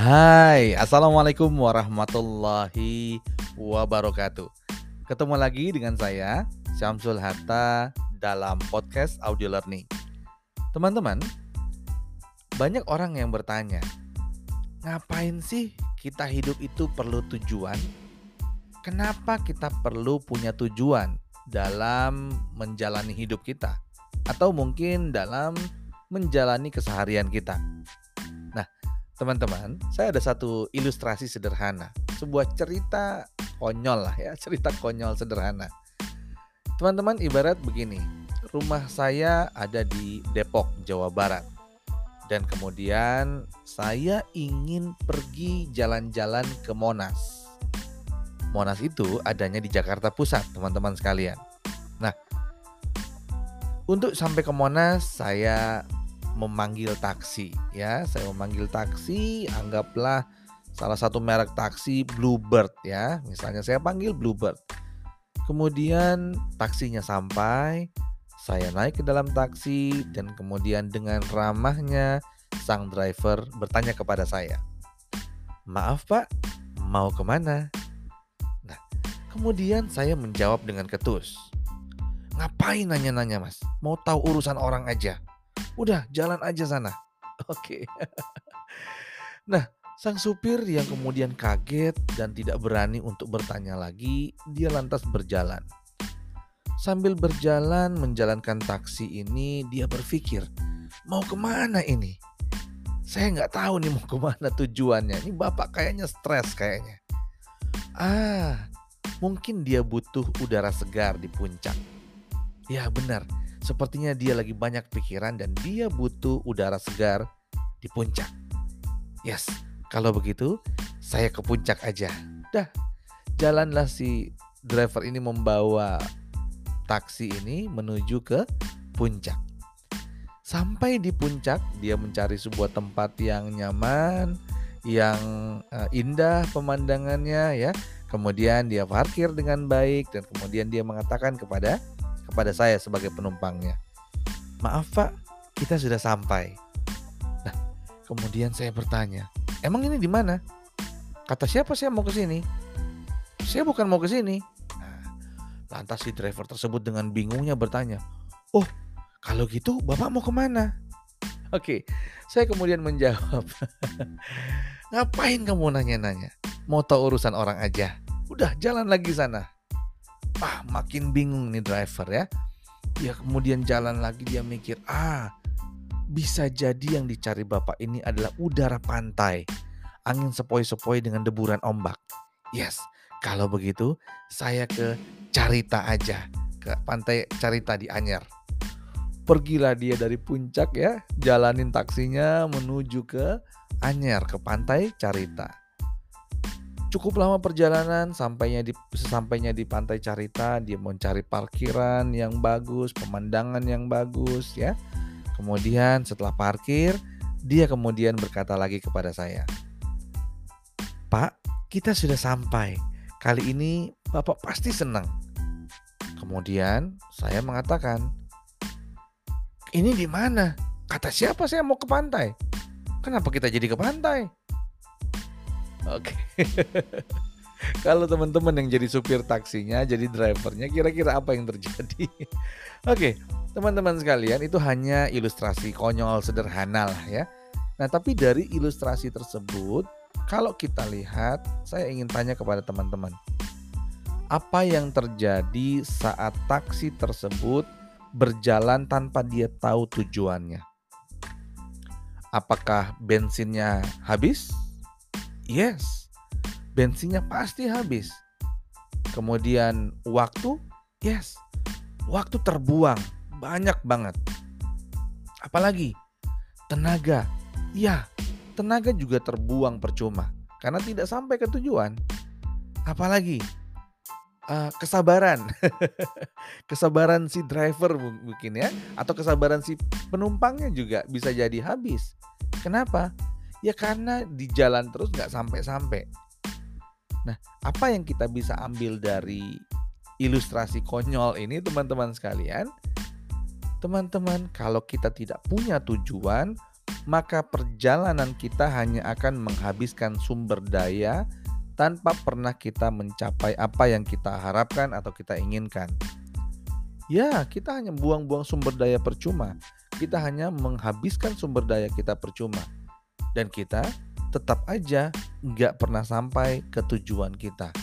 Hai, Assalamualaikum warahmatullahi wabarakatuh Ketemu lagi dengan saya, Syamsul Hatta dalam podcast Audio Learning Teman-teman, banyak orang yang bertanya Ngapain sih kita hidup itu perlu tujuan? Kenapa kita perlu punya tujuan dalam menjalani hidup kita? Atau mungkin dalam menjalani keseharian kita? Teman-teman, saya ada satu ilustrasi sederhana, sebuah cerita konyol lah ya, cerita konyol sederhana. Teman-teman ibarat begini, rumah saya ada di Depok, Jawa Barat. Dan kemudian saya ingin pergi jalan-jalan ke Monas. Monas itu adanya di Jakarta Pusat, teman-teman sekalian. Nah, untuk sampai ke Monas saya memanggil taksi ya. Saya memanggil taksi anggaplah salah satu merek taksi Bluebird ya. Misalnya saya panggil Bluebird. Kemudian taksinya sampai saya naik ke dalam taksi dan kemudian dengan ramahnya sang driver bertanya kepada saya maaf pak mau ke mana nah kemudian saya menjawab dengan ketus ngapain nanya-nanya mas? Mau tahu urusan orang aja Udah jalan aja sana. Oke. nah, sang supir yang kemudian kaget dan tidak berani untuk bertanya lagi, dia lantas berjalan. Sambil berjalan menjalankan taksi ini, dia berpikir, mau ke mana ini? Saya nggak tahu nih mau ke mana tujuannya. Ini bapak kayaknya stres kayaknya. Ah, mungkin dia butuh udara segar di puncak. Ya benar, Sepertinya dia lagi banyak pikiran dan dia butuh udara segar di puncak. Yes, kalau begitu saya ke puncak aja. Dah, jalanlah si driver ini membawa taksi ini menuju ke puncak. Sampai di puncak, dia mencari sebuah tempat yang nyaman, yang uh, indah pemandangannya ya. Kemudian dia parkir dengan baik dan kemudian dia mengatakan kepada kepada saya sebagai penumpangnya. Maaf pak, kita sudah sampai. Nah, kemudian saya bertanya, emang ini di mana? Kata siapa saya mau ke sini? Saya bukan mau ke sini. Nah, lantas si driver tersebut dengan bingungnya bertanya, oh kalau gitu bapak mau ke mana? Oke, saya kemudian menjawab, ngapain kamu nanya-nanya? Mau tahu urusan orang aja? Udah jalan lagi sana ah makin bingung nih driver ya. Dia kemudian jalan lagi dia mikir ah bisa jadi yang dicari bapak ini adalah udara pantai. Angin sepoi-sepoi dengan deburan ombak. Yes kalau begitu saya ke Carita aja ke pantai Carita di Anyer. Pergilah dia dari puncak ya jalanin taksinya menuju ke Anyer ke pantai Carita cukup lama perjalanan sampainya di sesampainya di pantai Carita dia mencari parkiran yang bagus pemandangan yang bagus ya. Kemudian setelah parkir dia kemudian berkata lagi kepada saya Pak kita sudah sampai. Kali ini Bapak pasti senang. Kemudian saya mengatakan ini di mana? Kata siapa saya mau ke pantai? Kenapa kita jadi ke pantai Oke. Kalau teman-teman yang jadi supir taksinya, jadi drivernya, kira-kira apa yang terjadi? Oke, teman-teman sekalian, itu hanya ilustrasi konyol sederhana lah ya. Nah, tapi dari ilustrasi tersebut, kalau kita lihat, saya ingin tanya kepada teman-teman, apa yang terjadi saat taksi tersebut berjalan tanpa dia tahu tujuannya? Apakah bensinnya habis? Yes, bensinnya pasti habis. Kemudian waktu, yes, waktu terbuang banyak banget. Apalagi tenaga, ya, tenaga juga terbuang percuma karena tidak sampai ke tujuan. Apalagi uh, kesabaran, kesabaran si driver mungkin ya, atau kesabaran si penumpangnya juga bisa jadi habis. Kenapa? Ya karena di jalan terus nggak sampai-sampai. Nah, apa yang kita bisa ambil dari ilustrasi konyol ini teman-teman sekalian? Teman-teman, kalau kita tidak punya tujuan, maka perjalanan kita hanya akan menghabiskan sumber daya tanpa pernah kita mencapai apa yang kita harapkan atau kita inginkan. Ya, kita hanya buang-buang sumber daya percuma. Kita hanya menghabiskan sumber daya kita percuma. Dan kita tetap aja nggak pernah sampai ke tujuan kita.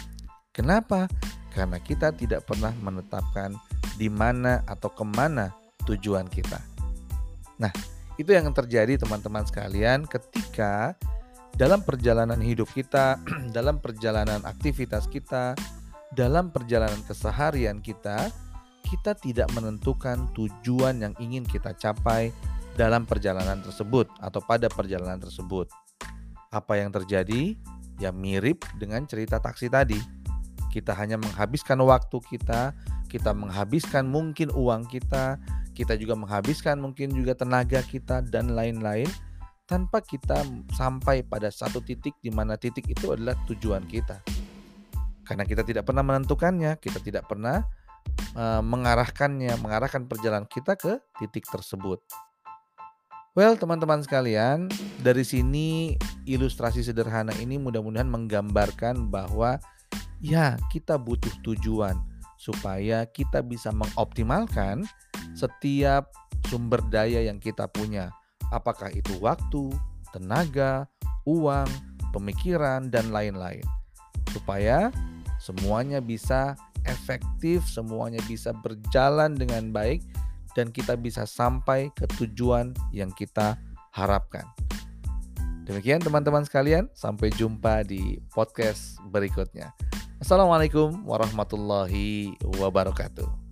Kenapa? Karena kita tidak pernah menetapkan di mana atau ke mana tujuan kita. Nah, itu yang terjadi teman-teman sekalian ketika dalam perjalanan hidup kita, dalam perjalanan aktivitas kita, dalam perjalanan keseharian kita, kita tidak menentukan tujuan yang ingin kita capai dalam perjalanan tersebut atau pada perjalanan tersebut. Apa yang terjadi? Ya mirip dengan cerita taksi tadi. Kita hanya menghabiskan waktu kita, kita menghabiskan mungkin uang kita, kita juga menghabiskan mungkin juga tenaga kita dan lain-lain tanpa kita sampai pada satu titik di mana titik itu adalah tujuan kita. Karena kita tidak pernah menentukannya, kita tidak pernah uh, mengarahkannya, mengarahkan perjalanan kita ke titik tersebut. Well, teman-teman sekalian, dari sini ilustrasi sederhana ini mudah-mudahan menggambarkan bahwa ya, kita butuh tujuan supaya kita bisa mengoptimalkan setiap sumber daya yang kita punya. Apakah itu waktu, tenaga, uang, pemikiran, dan lain-lain, supaya semuanya bisa efektif, semuanya bisa berjalan dengan baik, dan kita bisa sampai ke tujuan yang kita harapkan. Demikian teman-teman sekalian, sampai jumpa di podcast berikutnya. Assalamualaikum warahmatullahi wabarakatuh.